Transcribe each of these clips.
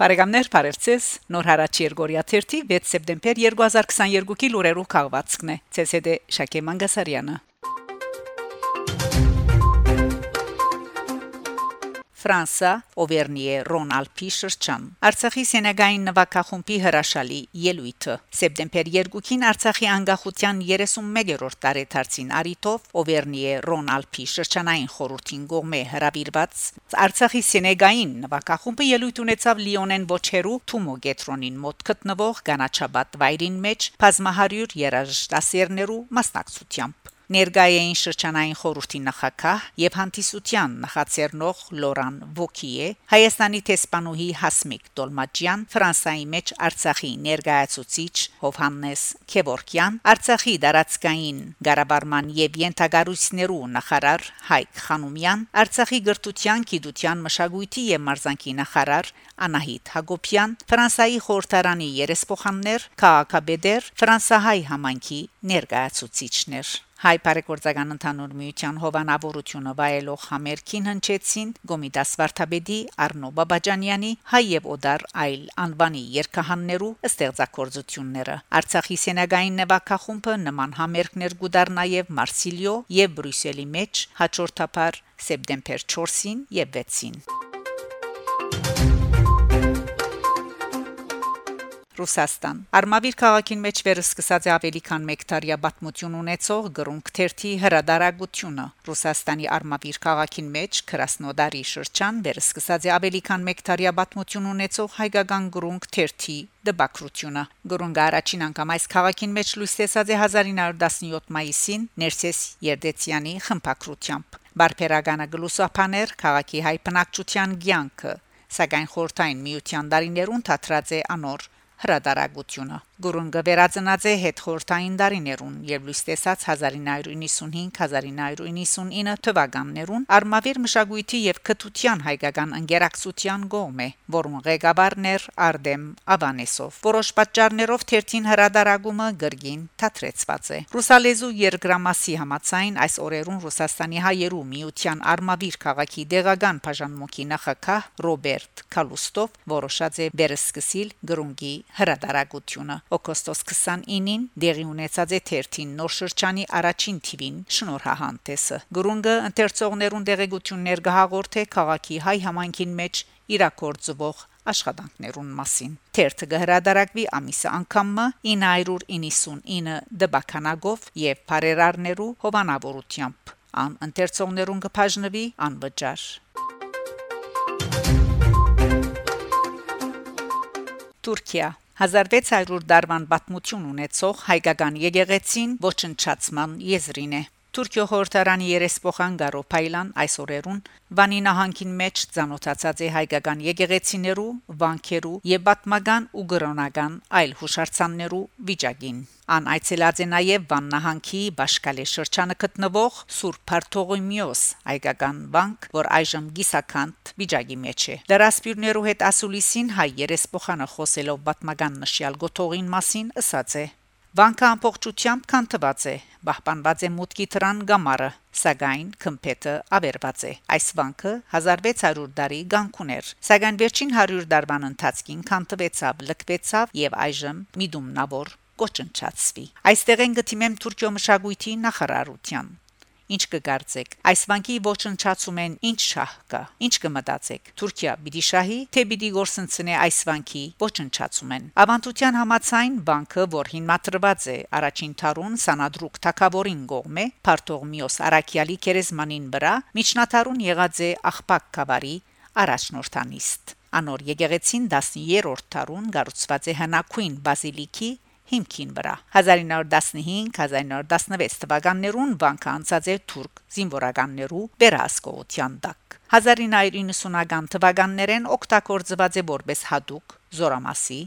Բարեկամներ Փարեվցես Նոր հարաճ Երգորիա 6 սեպտեմբեր 2022-ի լուրերով քաղվածքն է ՑՍԴ Շակե Մանգասարյանը Ֆրանսա Օվերնիե Ռոնալդի շրջան Արցախի Սենեգային նվակախումբի հրաշալի ելույթը սեպտեմբեր 2-ին Արցախի անկախության 31-րդ տարեդարձին արիտով Օվերնիե Ռոնալդի շրջանային խորհրդին գոմե հրավիրված Արցախի Սենեգային նվակախումբը ելույթ ունեցավ Լիոնեն Բոչերու Թումո Գետրոնին մոտ գտնվող Գանաչաբադ վայրին մեջ բազմահարյուր երաժշտասերներու մասնակցությամբ ներգայային շրջանային խորհրդի նախակահ եւ հանդիսության նախաձեռնող Լորան Վոկիե Հայաստանի տեսփանուհի Հասմիկ Դոլմաջյան Ֆրանսայի մեջ Արցախի ներգայացուցիչ Հովհաննես Քևորքյան Արցախի դարածքային Ղարաբարման եւ Յենթագարույցներու նախարար Հայկ Խանոմյան Արցախի գրթության, գիտության, մշակույթի եւ մարզանկի նախարար Անահիտ Հակոբյան Ֆրանսայի խորհրդարանի երեսփոխաններ Քահակաբեդեր Ֆրանսահայ համանքի ներգայացուցիչներ Հայ բարեգործական ընդհանուր միության հովանավորությունը վայելող համերքին հնչեցին Գոմիդաս Վարդապետի Արնո Բաբաջանյանի հայ եւ օդար այլ անվանի երկհաններու ստեղծագործությունները Արցախի սենագային նվակախումբը նման համերքներ գուդար նաեւ Մարսիլիո եւ Բրյուսելի մեջ հաջորդաբար սեպտեմբեր 4-ին եւ 6-ին Ռուսաստան Արմավիր քաղաքին մեջ վերսկսած է ավելի քան 1 տարիա պատմություն ունեցող գրունկ թերթի հրադարագությունը Ռուսաստանի Արմավիր քաղաքին մեջ Կրասնոդարի շրջան վերսկսած է ավելի քան 1 տարիա պատմություն ունեցող հայկական գրունկ թերթի դպակրությունը գրունգը առաջին անգամ այս քաղաքին մեջ լույս տեսած է 1917 մայիսին Ներսես Երդեցյանի խմբակրությամբ Բարբերագանը գլուսապաներ քաղաքի հայ բնակչության ցանկը սակայն խորթային միության դարիներուն թատրած է անոր հրադարագությունը Գուրունգը վերածնած է հետ խորթային դարիներուն եւ լույս տեսած 1995-1999 թվականներուն արմավիր մշակույթի եւ քթության հայկական ընկերակցության գոմ է, որոնց ղեկավարներ Արդեմ Ավանեսով։ Որոշ պատճառներով թերթին հրադարագումը գրգին թատրեցված է։ Ռուսալեզու երկրամասի համացայն այս օրերուն Ռուսաստանի հայերու միության արմավիր քաղաքի դեղական բաժանմունքի նախակահ Ռոբերտ Կալուստով որոշած է վերսկսիլ գրունգի հրադարագությունը օգոստոս 29-ին դեղի ունեցած է թերթին նոր շրջանի առաջին թիվին շնորհահանտեսը գրունգը ընթերցողներուն դեղեցություններ գահաղորթե քաղաքի հայ համայնքին մեջ իրակորձվող աշխատանքներուն մասին։ Թերթը գհրադարակվի ամիսը անգամը 999 դբականագով եւ բարերարներու հովանավորությամբ։ Ան ընթերցողներուն կբաժնվի անվճար։ Թուրքիա 1600 դարվան պատմություն ունեցող հայկական եկեղեցին ոչնչացման եզրին է Թուրքիո խորհրդարանի երեսփոխան Գարոփայլան այսօրերուն Վանի նահանգին մեջ ցանոթացած է հայկական եկեղեցիներու, վանքերու եւ պատմական ու գրոնական այլ հուշարձաններու վիճակին։ Ան այցելած է նաև Վան նահանգի Բաշկալե շրջանը գտնվող Սուրբ Բարթողիմեոս հայկական վանք, որ այժմ գիսականտ վիճակի մեջ է։ Դարասպիրներու հետ ասուլիսին հայ երեսփոխանը խոսելով պատմական նշյալ գոթողին մասին ասաց է. Վանքը ամբողջությամբ կանթված է, պահպանված է մուտքի տրան գամարը, սակայն քմփետը ավերված է։ Այս վանքը 1600 տարի գանքուներ, սակայն վերջին 100 տարվան ընթացքին կանթվեցավ, լքվեցավ եւ այժմ միդումնավոր կոչնչացվի։ Այստեղ են գտիմեմ Թուրքիո մշակույթի նախարարության Ինչ կգարցեք։ Այս վանկի ոչնչացում են ինչ շահ կա։ Ինչ կմտածեք։ Թուրքիա պիտի շահի, թե պիտի գործընծնե այս վանկի ոչնչացում են։ Ավանդության համացայն վանկը, որ հիմնադրված է առաջին թարուն Սանադրուկ թակավորին գողմե, Պարտողմիոս Արաքյալի քերեզմանին վրա, միջնաթարուն եղած է աղբակ կավարի առաջնորդանիստ։ Անոր եկեղեցին 10-րդ տարուն գառուցված է հնակույն բազիլիկի հիմքին վրա 1915-1916 թվականներուն բանկը անցած է թուրք զինվորականներու վերահսկողության տակ 1990-ական թվականներեն օգտագործված է որպես հadoop զորամասի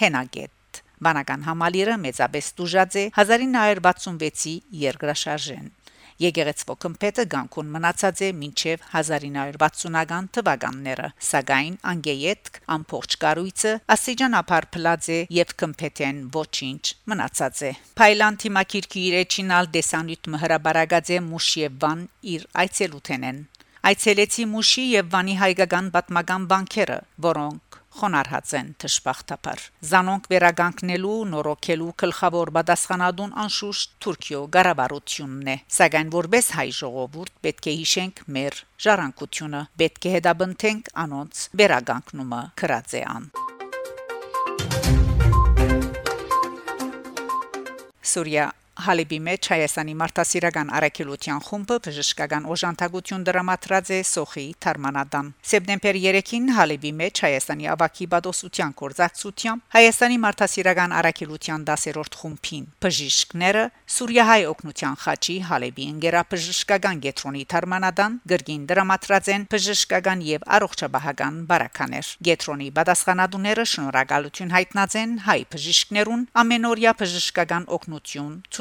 հենագետ Բանական համալիրը մեծապես դժուժած է 1966-ի երկրաշարժեն Եկեղեցվո կմպետը Գանկուն մնացած է մինչև 1960-ական թվականները, սակայն անգեյետ ամբողջ կառույցը աստիճանաբար փլած է եւ կմպետեն ոչինչ մնացած է։ Փայլանտի մակիրքի իրեչինալ դեսանյուտ մհրաբարագած է Մուշիևան իր այցելութենեն։ Այցելեցի Մուշի եւ Վանի հայկական պատմական բանկերը, որոնք խոնարհած են դժբախտաբար զանոնք վերագանքնելու նորոգելու գլխավոր բադասխանադուն անշուշտ Թուրքիո գարավարությունն է սակայն որպես հայ ժողովուրդ պետք է հիշենք մեր ժառանգությունը պետք է հետաբնթենք անոնց վերագանքնումը քրածեան Սուրիա Հալիբի մեջ Հայաստանի մարդասիրական արակելության խումբը բժշկական օժանդակություն դրամատրած է Սոխի Թարմանադան։ Սեպտեմբեր 3-ին Հալիբի մեջ Հայաստանի ավակի բադոսության կորզակցությամբ Հայաստանի մարդասիրական արակելության 10-րդ խումբին բժիշկները Սուրիահայ օկնության խաչի Հալիբի ինգերապժշկական գետրոնի Թարմանադան գրգին դրամատրած են բժշկական եւ առողջապահական բարականեր։ Գետրոնի բադասխանադուները շնորհակալություն հայտնած են հայ բժիշկներուն ամենօրյա բժշկական օգնություն